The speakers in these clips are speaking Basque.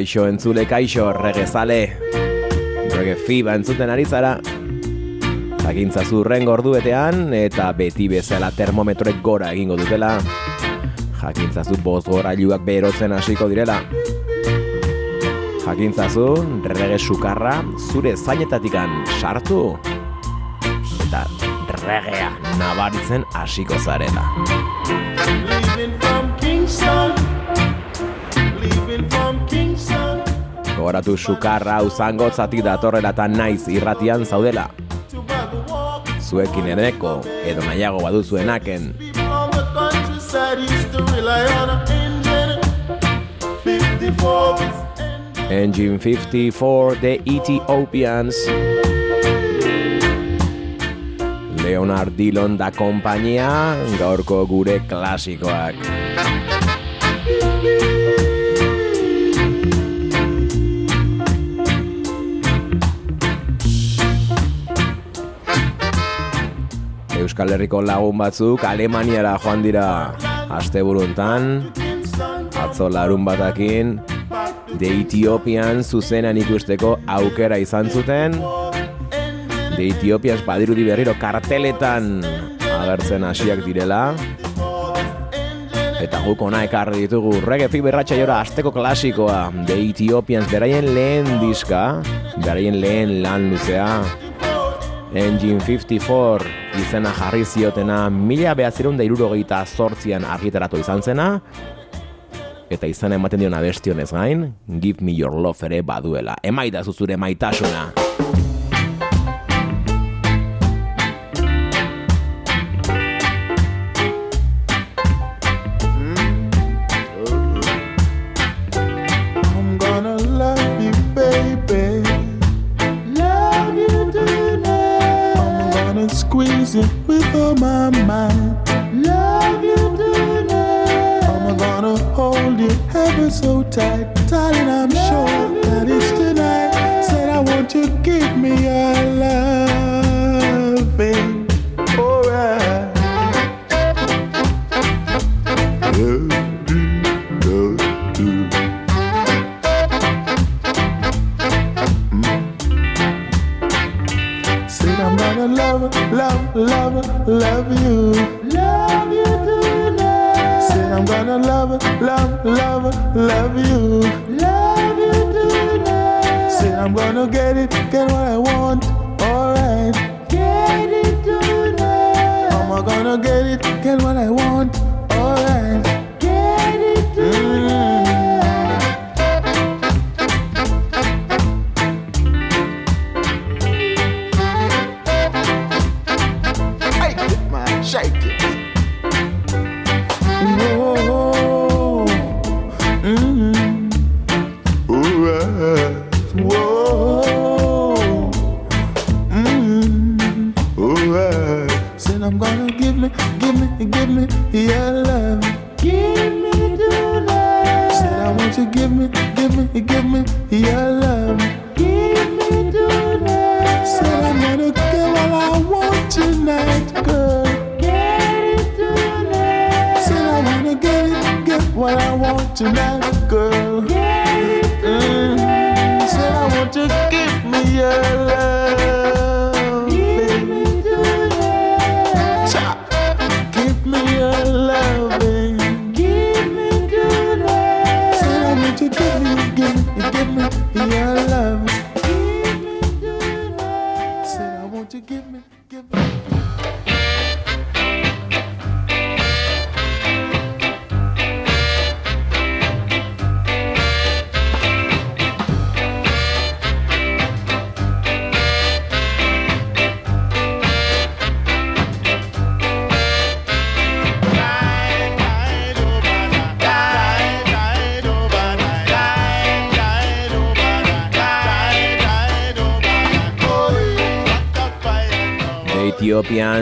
Kaixo entzule, kaixo, regezale. Rege fiba entzuten ari zara. Jakintzazu rengo orduetean eta beti bezala termometroek gora egingo dutela. Jakintzazu bost gorailuak berotzen hasiko direla. Jakintzazu rege sukarra zure zainetatikan sartu. Eta regea nabaritzen hasiko zarela. leaving from Kingston, leaving from Gogoratu sukarra hau zangotzatik datorrela eta naiz irratian zaudela. Zuekin eneko edo nahiago baduzuenaken. People on the countryside used to rely on an engine 54 is engine. Engine 54, The Ethiopians. Leonard Dillon da kompainia, gaurko gure klasikoak. Euskal Herriko lagun batzuk Alemaniara joan dira asteburuntan, atzo larun batakin, The Ethiopian zuzenan ikusteko aukera izan zuten. The Ethiopians badirudi berriro karteletan agertzen hasiak direla. Eta guk ona ekarri ditugu reggae fiberratxa jora asteko klasikoa The Ethiopians beraien lehen diska, beraien lehen lan luzea. Engine 54 izena jarri ziotena mila behatzerun da irurogeita zortzian argitaratu izan zena, eta izan ematen diona bestionez gain, Give Me Your Love ere baduela. Emaita zuzure maitasuna.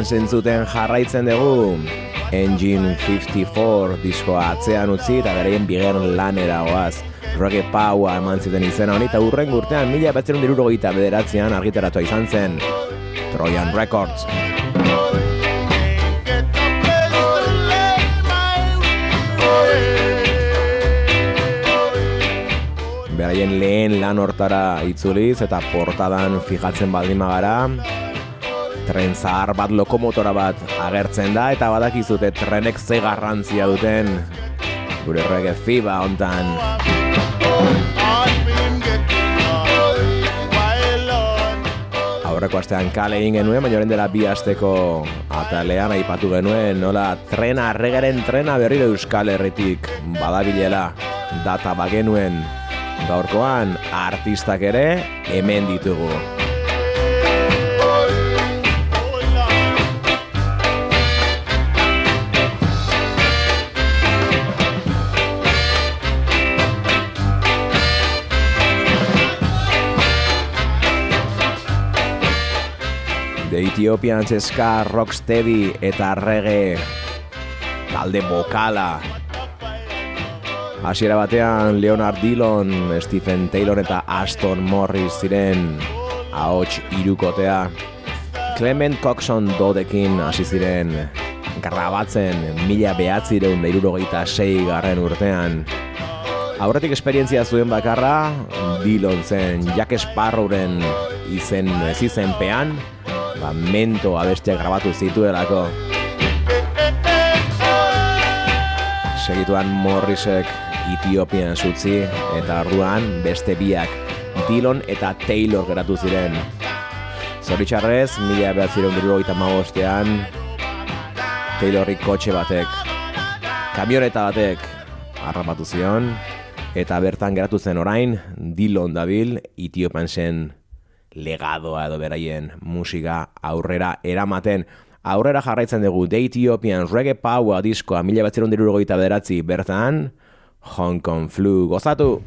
Zentzuten jarraitzen dugu. Engine 54 diskoa atzean utzi eta beraien bigarren lanera goaz. Reggae Power eman zuten izena honi eta urren urtean mila batzerun dirurogeita bederatzean argitaratua izan zen Trojan Records. Beraien lehen lan hortara itzuliz eta portadan fijatzen baldin magara tren zahar bat lokomotora bat agertzen da eta badakizute trenek ze garrantzia duten gure reggae fiba hontan aurreko astean kale egin genuen, baina orain dela bi asteko atalean aipatu genuen, nola trena, regaren trena berriro Euskal Herritik badabilela data bagenuen gaurkoan artistak ere hemen ditugu. The Ethiopian Ska Rocksteady eta reggae. Talde bokala. Hasiera batean Leonard Dillon, Stephen Taylor eta Aston Morris ziren. Ahots irukotea. Clement Coxon dodekin hasi ziren. Grabatzen mila behatzireun da irurogeita sei garren urtean. Aurretik esperientzia zuen bakarra, Dillon zen Jack Sparrowren izen ez izenpean, ba, mento abestia grabatu zituelako. Segituan Morrisek Etiopian zutzi eta arduan beste biak Dillon eta Taylor geratu ziren. Zoritxarrez, mila behatzireun diru eta magostean, Taylorri kotxe batek, kamioneta batek, harrapatu zion, eta bertan geratu zen orain, Dillon dabil, Etiopan zen legadoa edo beraien musika aurrera eramaten. Aurrera jarraitzen dugu The Ethiopian Reggae Power diskoa mila bederatzi bertan, Hong Kong Flu gozatu!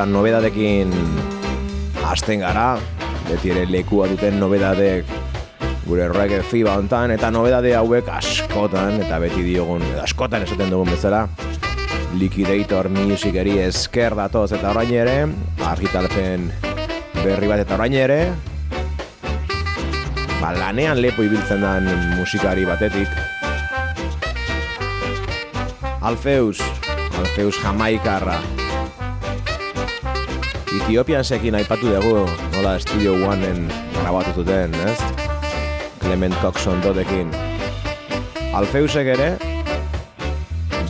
Benotan nobedadekin hasten gara, beti ere lekua duten nobedadek gure reggae fiba hontan, eta nobedade hauek askotan, eta beti diogun, edo askotan esaten dugun bezala, Liquidator Musiceri esker datoz eta orain ere, argitalpen berri bat eta orain ere, ba, lanean lepo ibiltzen den musikari batetik, Alfeus, Alfeus Jamaikarra, Etiopian sekin aipatu dugu, nola Studio Oneen grabatu zuten, ez? Clement Coxon dodekin. Alfeusek ere,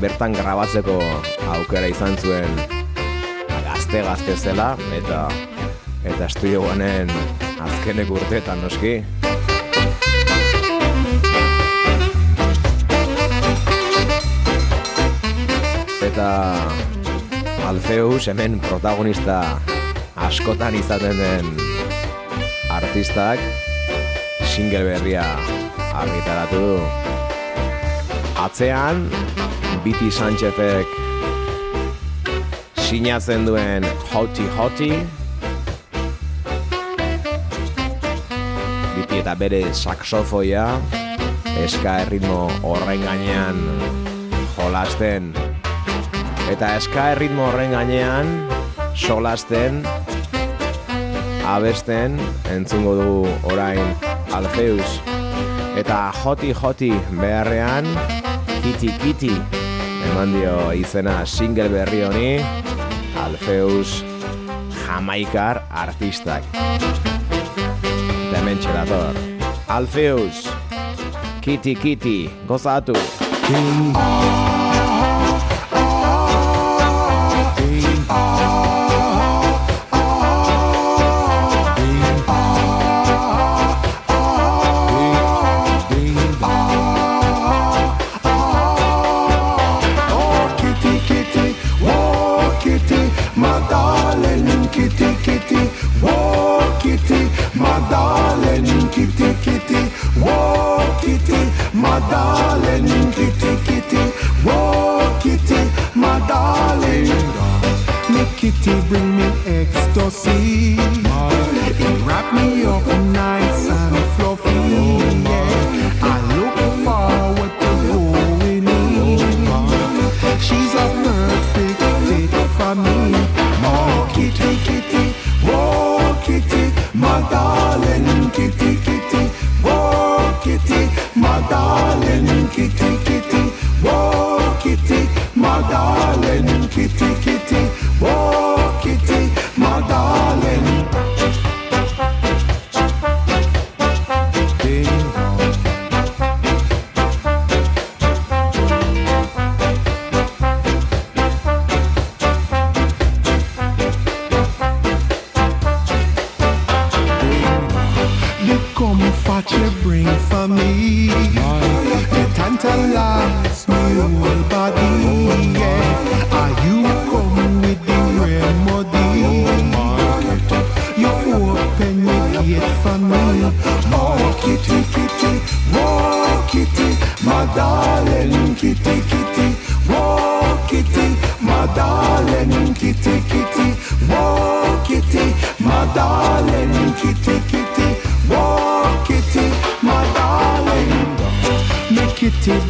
bertan grabatzeko aukera izan zuen gazte-gazte zela, eta eta Studio Oneen azkenek urteetan noski. Eta Alfeus hemen protagonista askotan izaten den artistak single berria argitaratu du. Atzean, Biti Sanchezek sinatzen duen Hoti Hoti Biti eta bere saxofoia eska erritmo horren gainean jolasten eta eska erritmo horren gainean solasten abesten entzungo dugu orain Alfeus. Eta joti joti beharrean kiti kiti eman dio izena single berri honi Alfeus jamaikar artistak. Dementxe dator. Alfeus kiti kiti gozatu. King.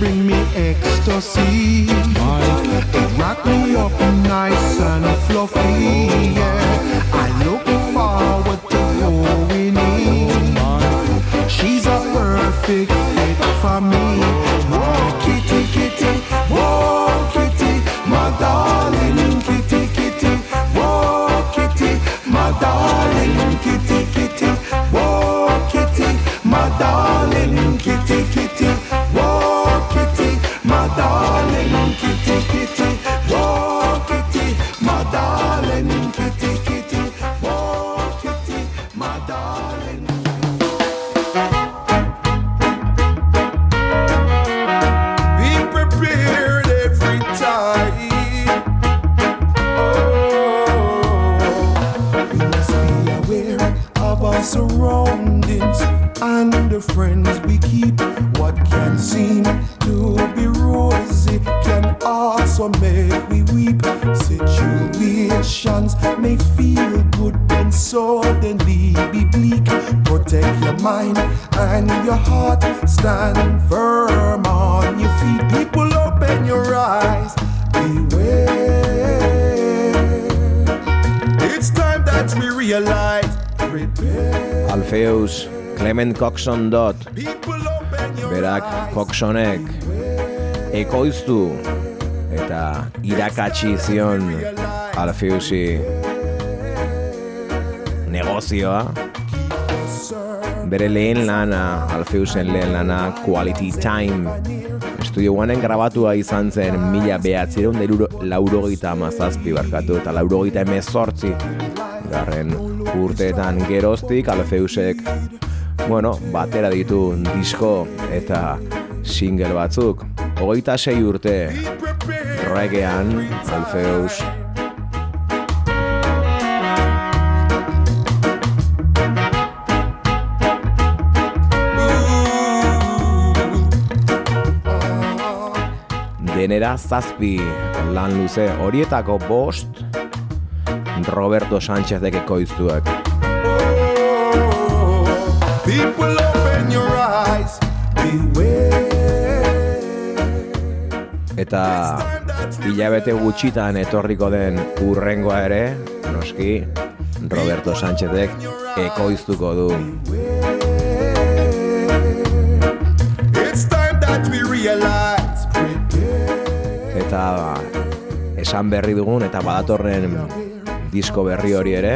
bring me ecstasy. Coxon Dot. Berak Coxonek Ekoiztu Eta irakatsi zion Alfiusi Negozioa. Bere lehen lana Alfiusen lehen lana Quality Time. Studio Oneen grabatua izan zen mila behatzireun da laurogeita amazazpi barkatu eta laurogeita emezortzi garren urteetan geroztik Alfeusek bueno, batera ditu disko eta single batzuk. Ogoita sei urte, regean, alfeus, denera zazpi lan luze horietako bost Roberto Sánchez deke koiztuak. People, open your eyes, beware. Eta hilabete gutxitan etorriko den urrengoa ere, noski, Roberto Sánchezek ekoiztuko du. Eta esan berri dugun eta badatorren disko berri hori ere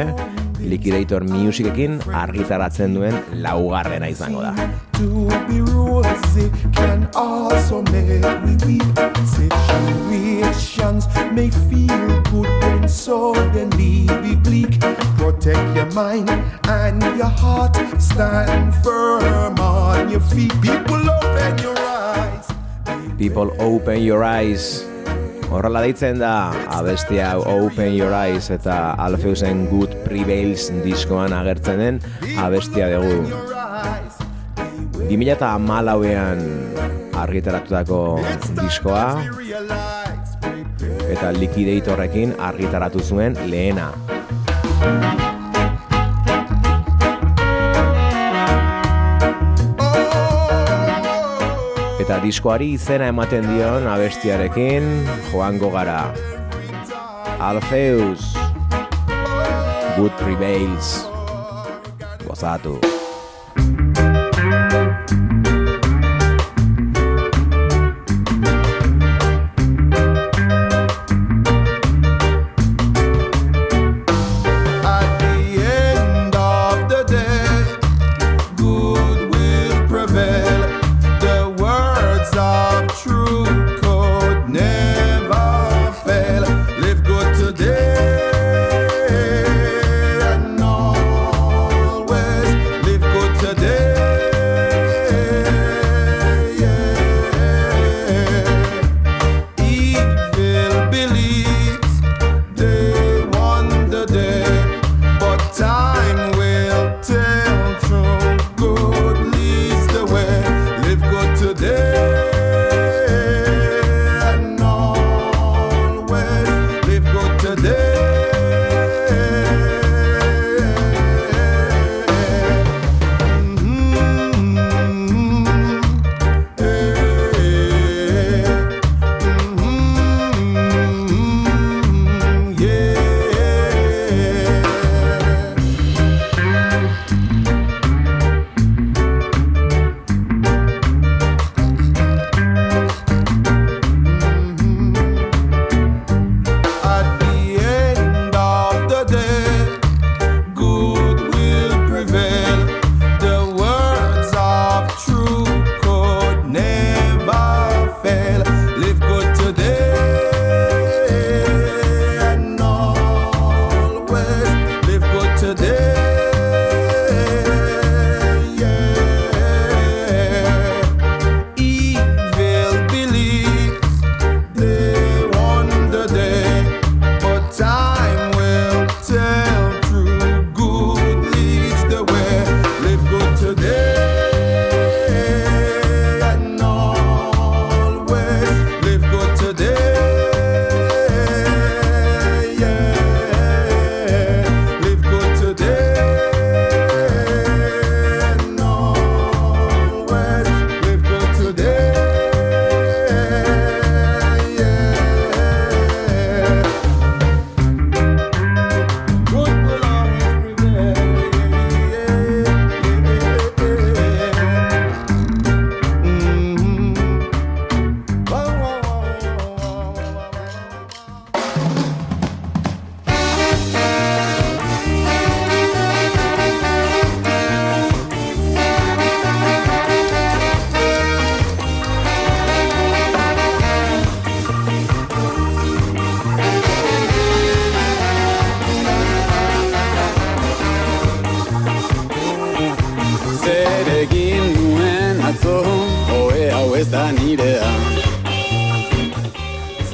Liquidator Musicekin argitaratzen duen laugarrena izango da. Protect your mind and your heart. Stand firm on your feet. People open your eyes. People Open Your Eyes Horrela deitzen da abestia Open Your Eyes eta Alfeusen Good Prevails diskoan agertzen den abestia dugu. Your eyes. 2000 eta argitaratutako diskoa eta Liquidatorrekin argitaratu zuen lehena. Eta diskoari izena ematen dion abestiarekin joango gara. Alfeus Good Prevails. Gozatu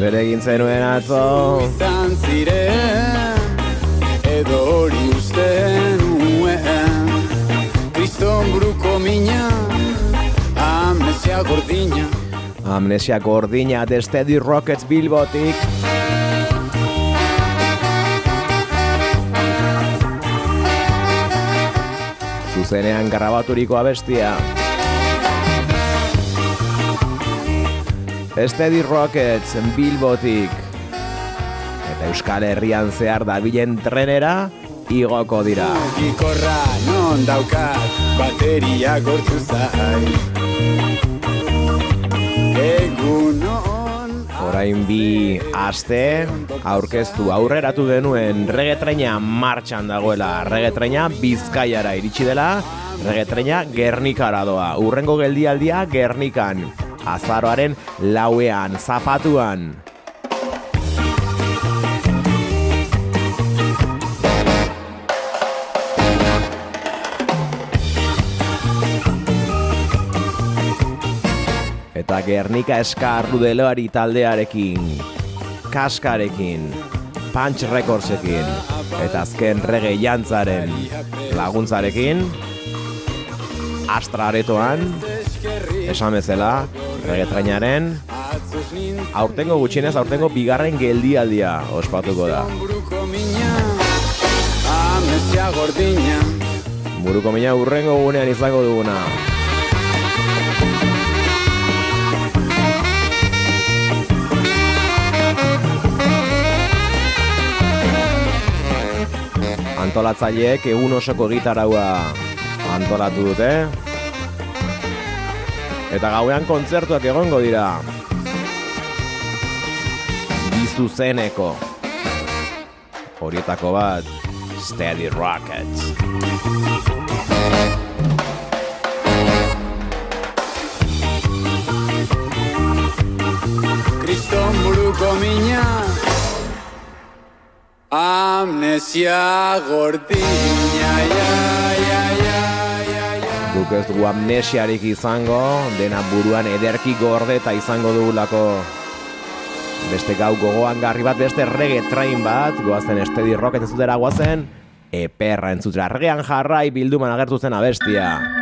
Zer egin zenuen atzo. Izan ziren, edo hori uste nuen. Kriston bruko mina, amnesia gordina. Amnesia gordina The Steady Rockets Bilbotik. Zuzenean grabaturiko abestia Steady Rockets Bilbotik Eta Euskal Herrian zehar dabilen trenera igoko dira. Gikorra non daukat bateria gortu zai Egun on Orain bi aste aurkeztu aurreratu genuen regetreina martxan dagoela. Regetreina bizkaiara iritsi dela, regetreina gernikara doa. Urrengo geldialdia gernikan. Azaroaren lauean, zapatuan. Eta Gernika eskarru deloari taldearekin, kaskarekin, punch recordsekin, eta azken rege jantzaren laguntzarekin, astra aretoan, esan bezala, regetrainaren, aurtengo gutxienez, aurtengo bigarren geldialdia ospatuko da. Buruko mina urrengo gunean izango duguna. Antolatzaileek egun osoko gitaraua antolatu dute. Eta gauean kontzertuak egongo dira. Bizuzeneko. Horietako bat, Steady Rockets. Kriston buruko mina Amnesia gordina ya, Guk ez dugu amnesiarik izango, dena buruan ederki gorde eta izango dugulako beste gau gogoan garri bat, beste rege train bat, goazen estedi rocket ez dutera goazen, eperra entzutera, regean jarrai bilduman agertu zen abestia.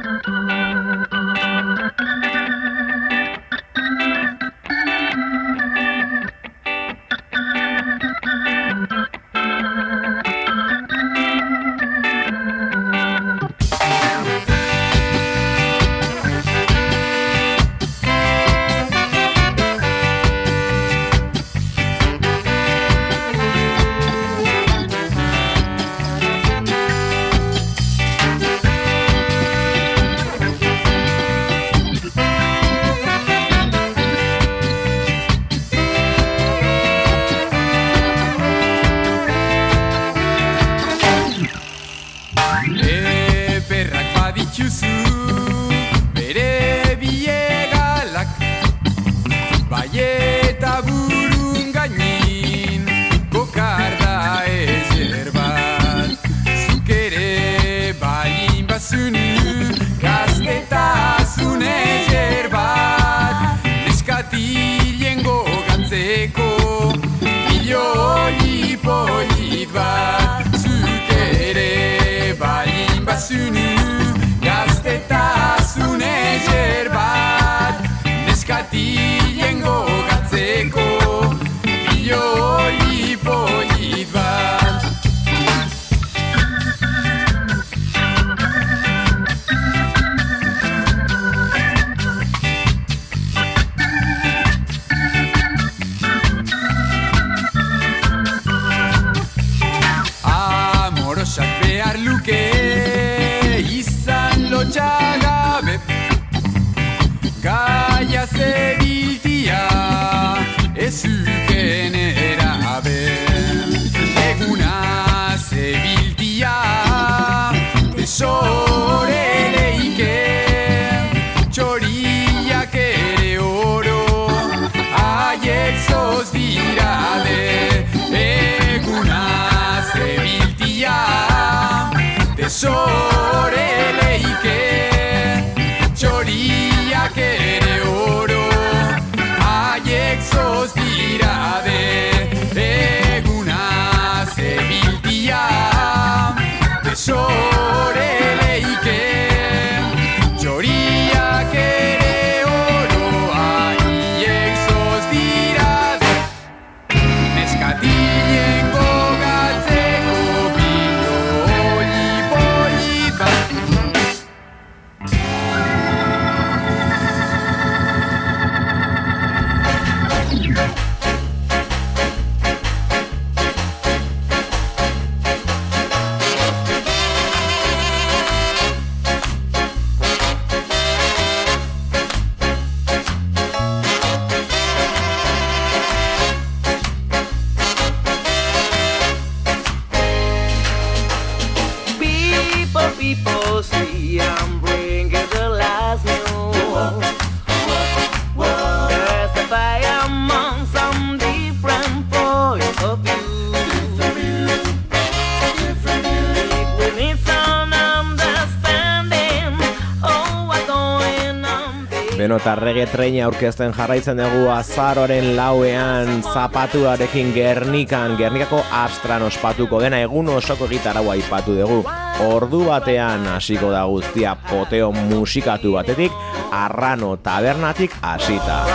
Treina aurkezten jarraitzen dugu azaroren lauean zapatuarekin Gernikan, Gernikako astran ospatuko dena egun osoko gitarraua ipatu dugu. Ordu batean hasiko da guztia poteo musikatu batetik, arrano tabernatik hasita.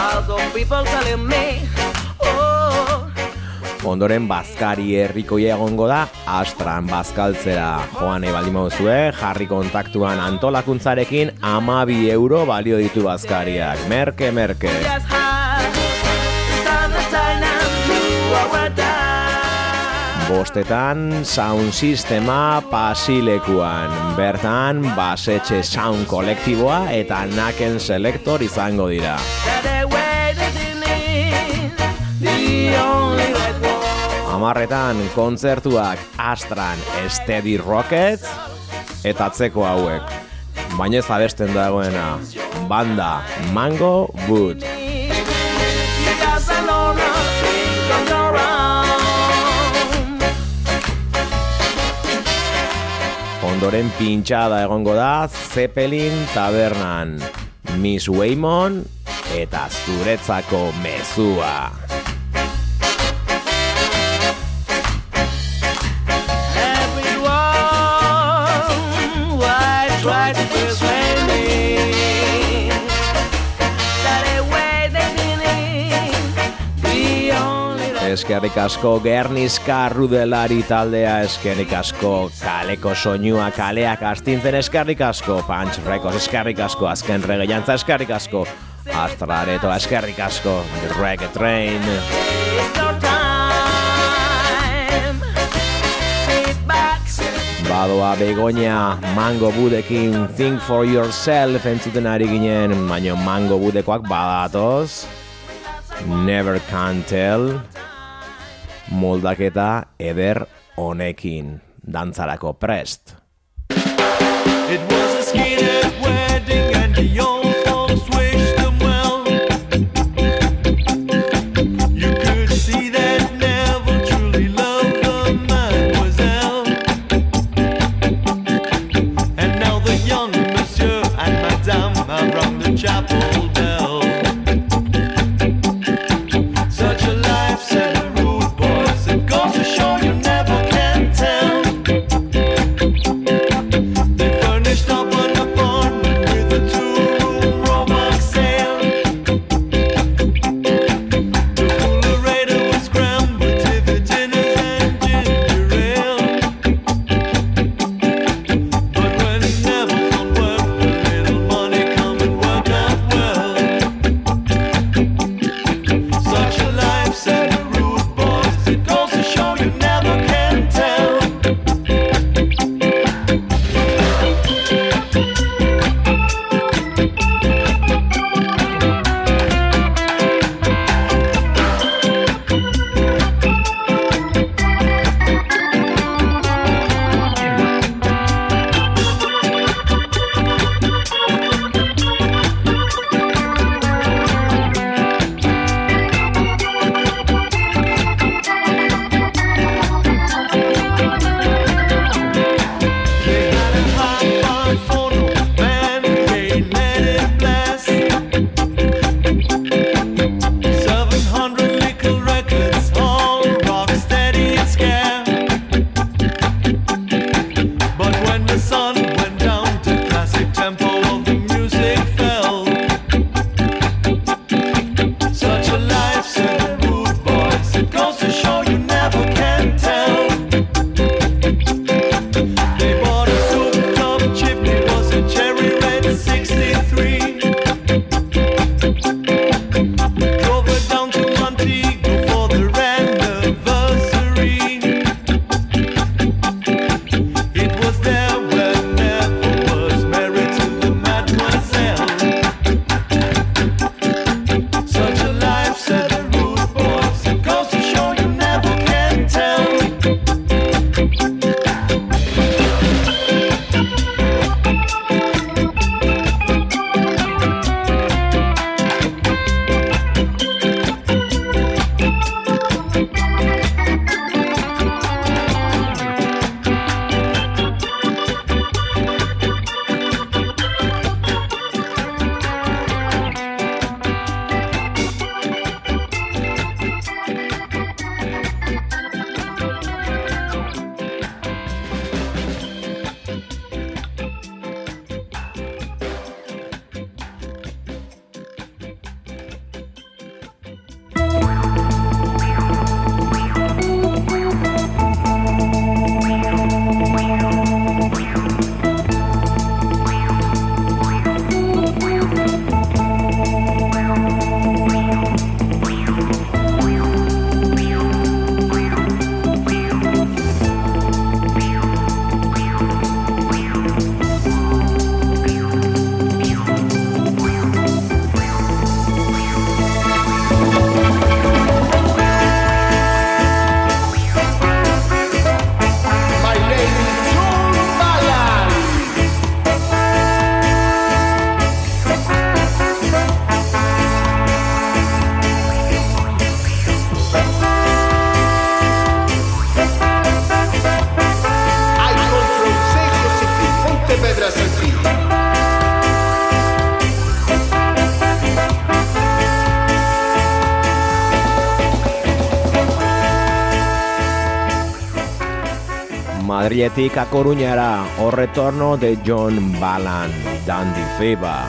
Ondoren bazkari herrikoia egongo da Astran bazkaltzera joan nahi baldin mauzue, jarri kontaktuan antolakuntzarekin amabi euro balio ditu bazkariak. Merke, merke. Bostetan sound sistema pasilekuan. Bertan basetxe sound kolektiboa eta naken selektor izango dira. Amarretan kontzertuak Astran Steady Rocket eta atzeko hauek. Baina ez abesten dagoena banda Mango Wood. Ondoren pintxada egongo da Zeppelin tabernan Miss Waymon eta zuretzako mezua. Eskerrik asko Gerniska Rudelari taldea Eskerrik asko kaleko soinua kaleak astintzen Eskerrik asko Punch Records Eskerrik asko azken rege jantza Eskerrik asko Astrareto Eskerrik asko Reggae Train. Badoa begonia mango budekin Think for yourself entzuten ari ginen Baina mango budekoak badatoz Never can tell moldaketa eder honekin dantzarako prest. It was a Madriletik a Coruñara, o retorno de John Balan, Dandy Fever.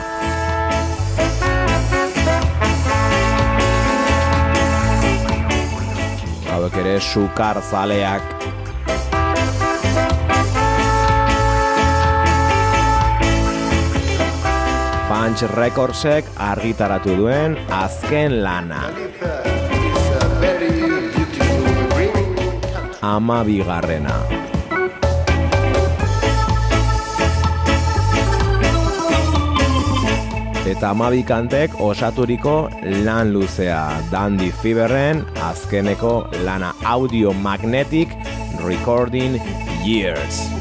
Hauek ere sukar zaleak Punch Recordsek argitaratu duen azken lana. Ama bigarrena. Eta amabikantek osaturiko lan luzea Dandy Feverren azkeneko lana audio magnetic recording years.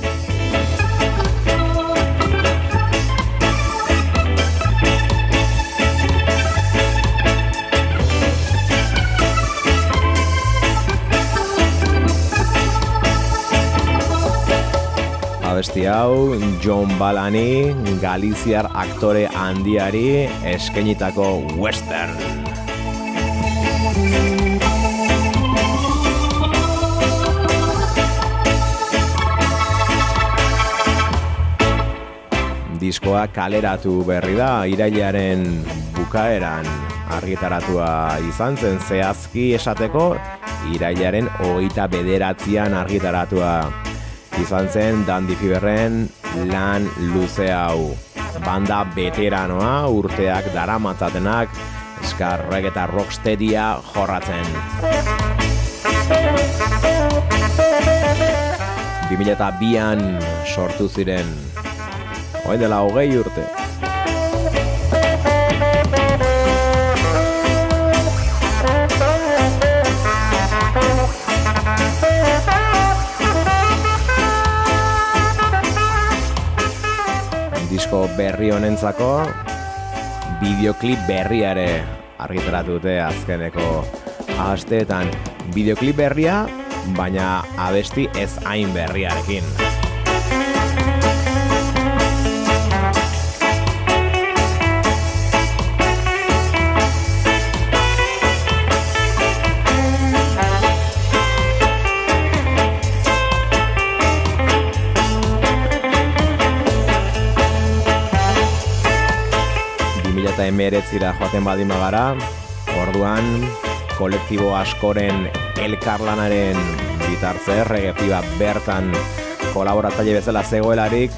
Abesti hau John Balani, Galiziar aktore handiari eskenitako western. Diskoa kaleratu berri da, irailaren bukaeran argitaratua izan zen zehazki esateko, irailaren hogeita bederatzean argitaratua izan zen Dandy Feverren lan luze hau. Banda veteranoa urteak dara matzatenak eskarrek eta rocksteadia jorratzen. 2002an sortu ziren, oen dela hogei urte. Berri honentzako bideoklip berriare argitaratu dute azkeneko asteetan bideoklip berria baina abesti ez hain berriarekin. 2019ra joaten badin bagara, orduan kolektibo askoren elkarlanaren bitartze regepiba bertan kolaboratzaile bezala zegoelarik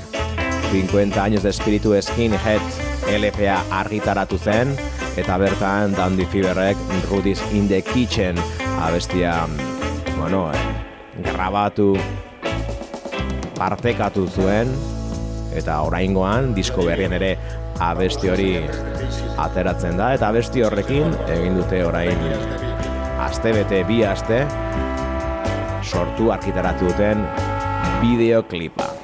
50 años de espiritu skinhead LPA argitaratu zen eta bertan Dandy Feverrek Rudy's in the Kitchen abestia bueno, grabatu partekatu zuen eta oraingoan disko berrien ere abesti hori ateratzen da eta abesti horrekin egin dute orain aste bete bi aste sortu arkitaratu duten bideoklipa.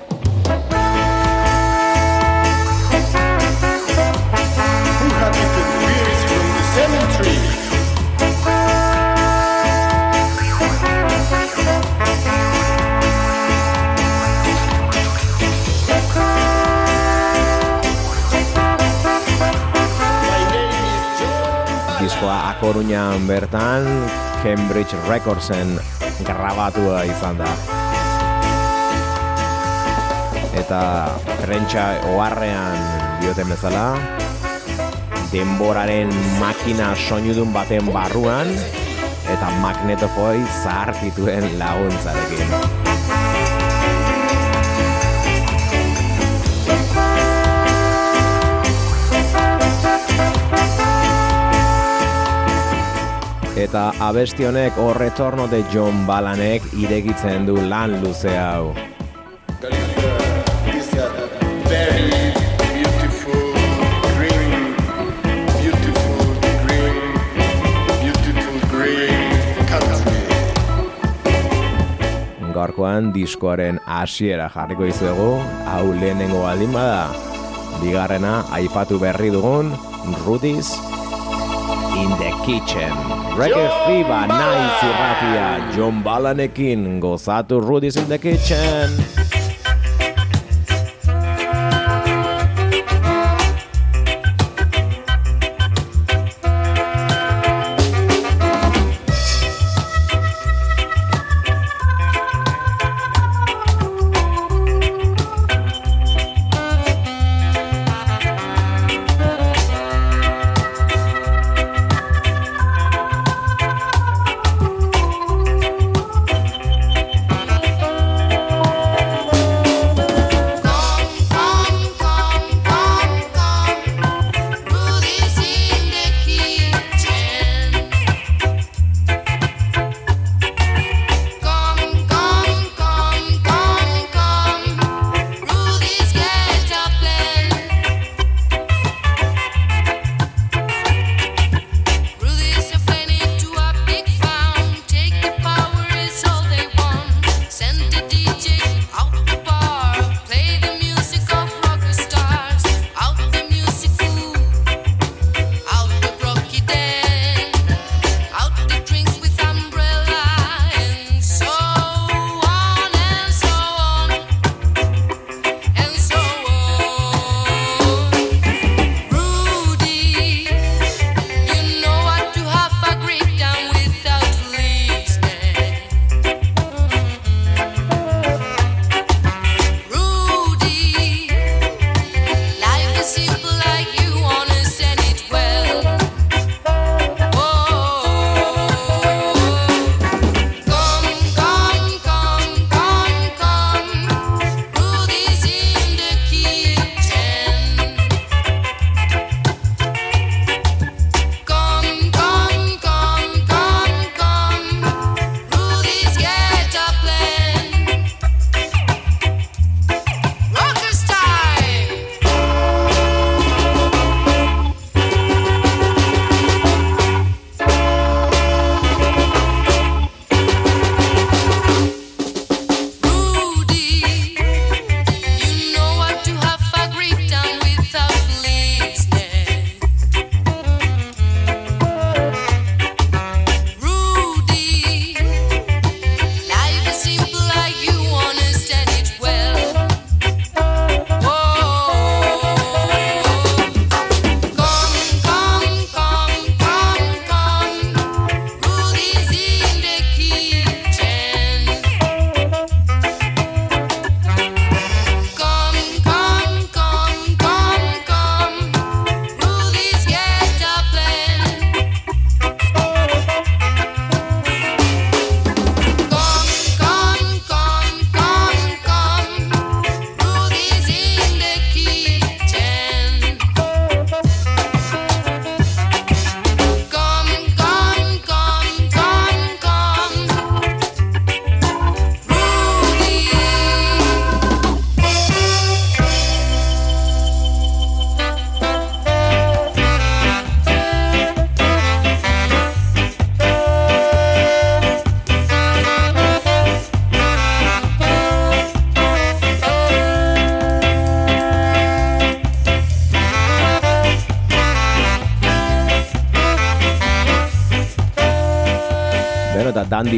Diskoa Akoruñan bertan Cambridge Recordsen grabatua izan da. Eta prentsa oharrean dioten bezala denboraren makina soinudun baten barruan eta magnetofoi zaharkituen laguntzarekin. Eta abesti honek horretorno de John Balanek iregitzen du lan luze hau. Gaurkoan diskoaren hasiera jarriko izuegu, hau lehenengo baldin bada, bigarrena aipatu berri dugun, Rudiz in the kitchen. Reggae Fever, nice irratia, John Balanekin, gozatu Rudy's in the kitchen.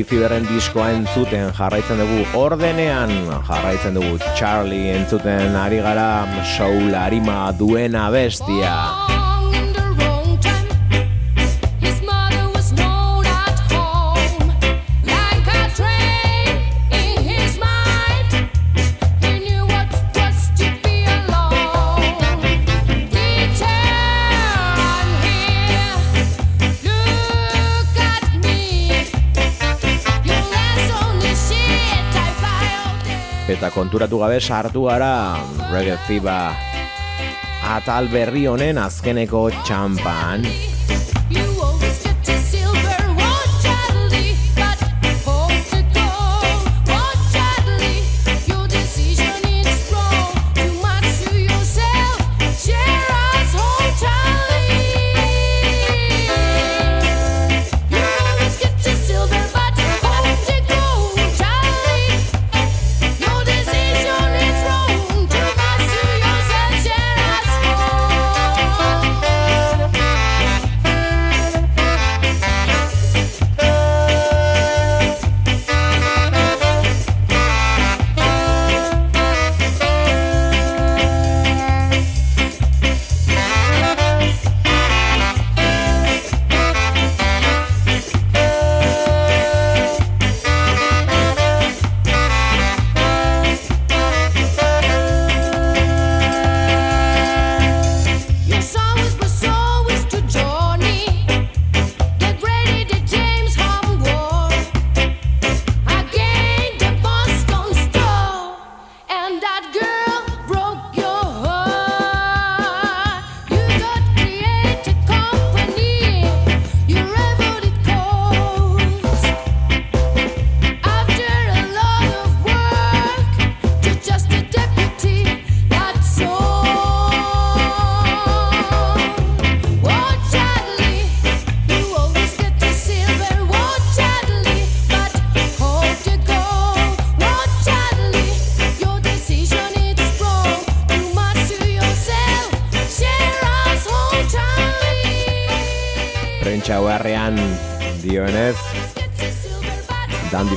Fiberren diskoa entzuten jarraitzen dugu ordenean, jarraitzen dugu Charlie entzuten ari gara soul harima duena bestia. konturatu gabe sartu gara Reggae Fiba atal berri honen azkeneko txampan.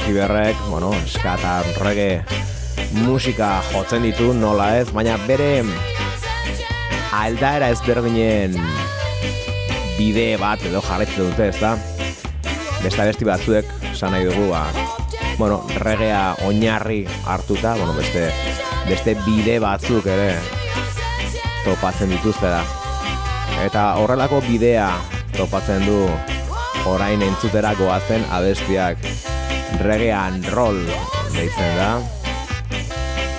Kiberrek, bueno, eskatan rege musika jotzen ditu, nola ez, baina bere aldaera ezberdinen bide bat edo jarretzen dute, ez da? Beste besti batzuek, esan nahi dugu, ba, bueno, regea oinarri hartuta, bueno, beste, beste bide batzuk ere topatzen dituzte da. Eta horrelako bidea topatzen du orain entzutera goazen abestiak reggae and roll deitzen da.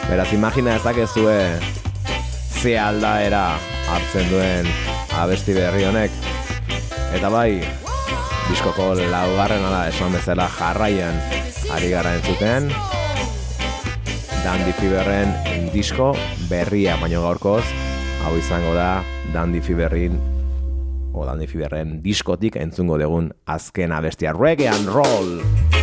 Beraz, imagina ezakezue ze aldaera hartzen duen abesti berri honek. Eta bai, diskoko laugarren ala esan bezala jarraian ari gara entzuten. Dandy Feverren disko berria baino gaurkoz, hau izango da Dandy Feverrin o Dandy Feverren diskotik entzungo dugun azken abestia Reggae and Roll.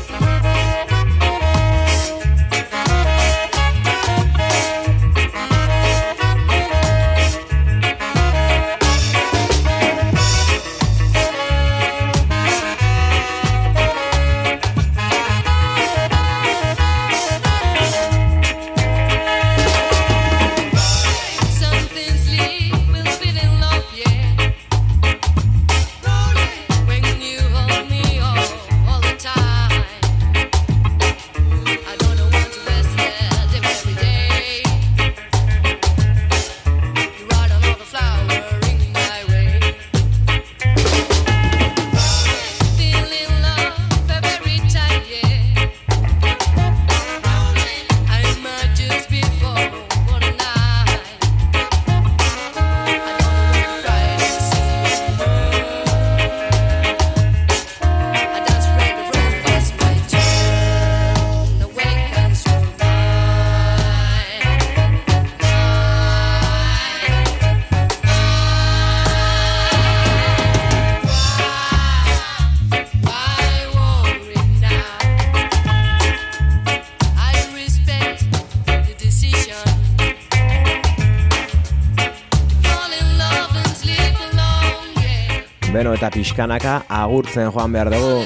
Pixkanaka agurtzen joan behar dugu.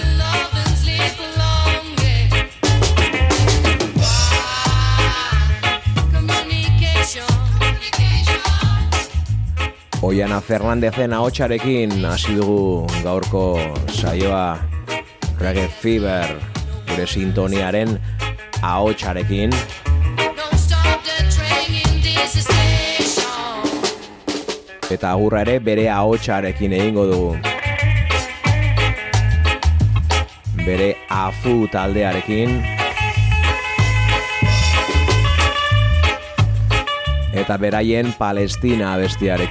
Oiana Fernandezen ahotsarekin hasi dugu gaurko saioa Reggae Fever gure sintoniaren ahotsarekin eta agurra ere bere ahotsarekin egingo dugu. Bere afu taldearekin eta beraien Palestina night,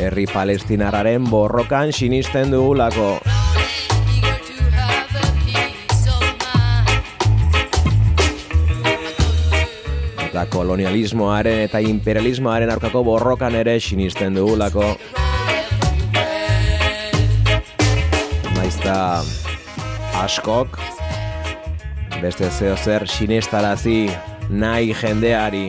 Herri palestinararen borrokan sinisten dugulako. Eta kolonialismoaren eta imperialismoaren aurkako borrokan ere sinisten dugulako. Naizta askok beste zeo zer sinestarazi nahi jendeari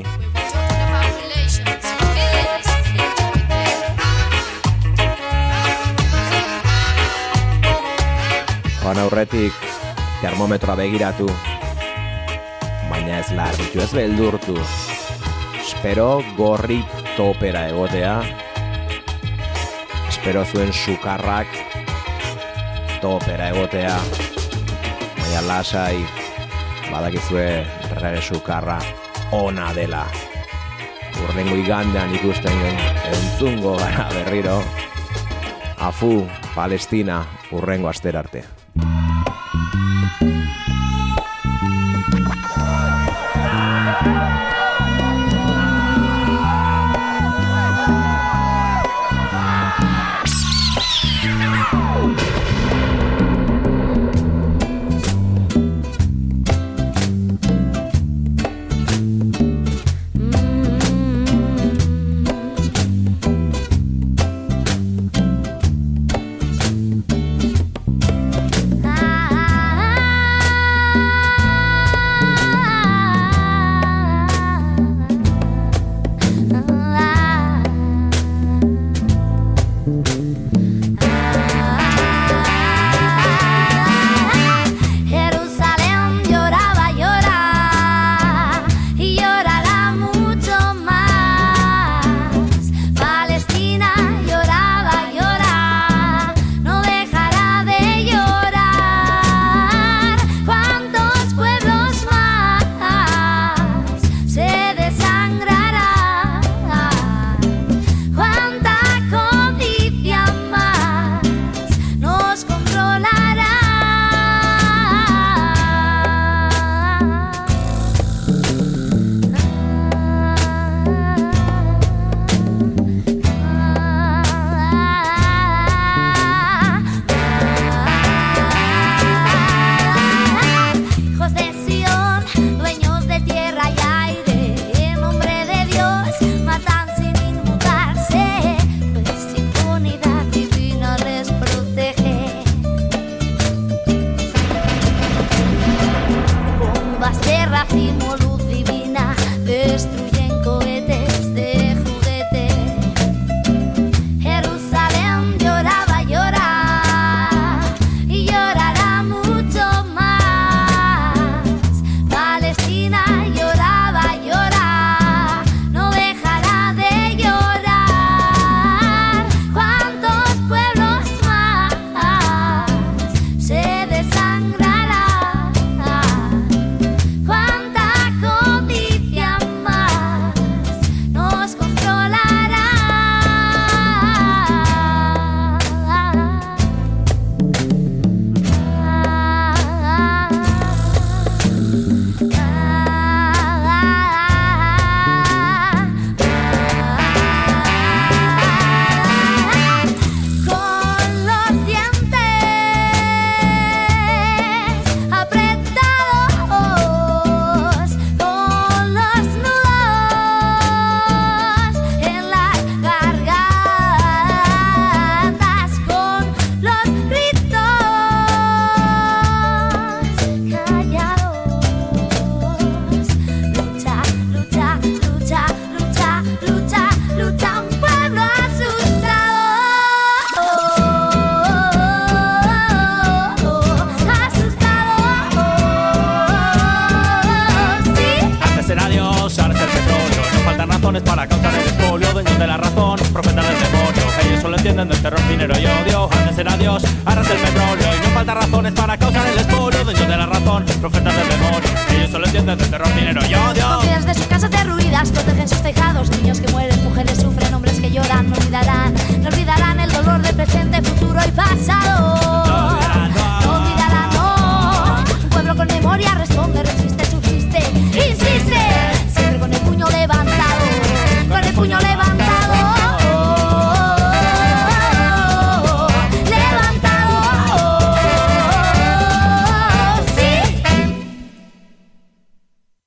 Joan aurretik termometroa begiratu ez larritu, ez beldurtu. Espero gorri topera egotea. Espero zuen sukarrak topera egotea. Baina lasai badakizue rege sukarra ona dela. Urrengo igandean ikusten gen entzungo gara berriro. Afu, Palestina, urrengo aster arte.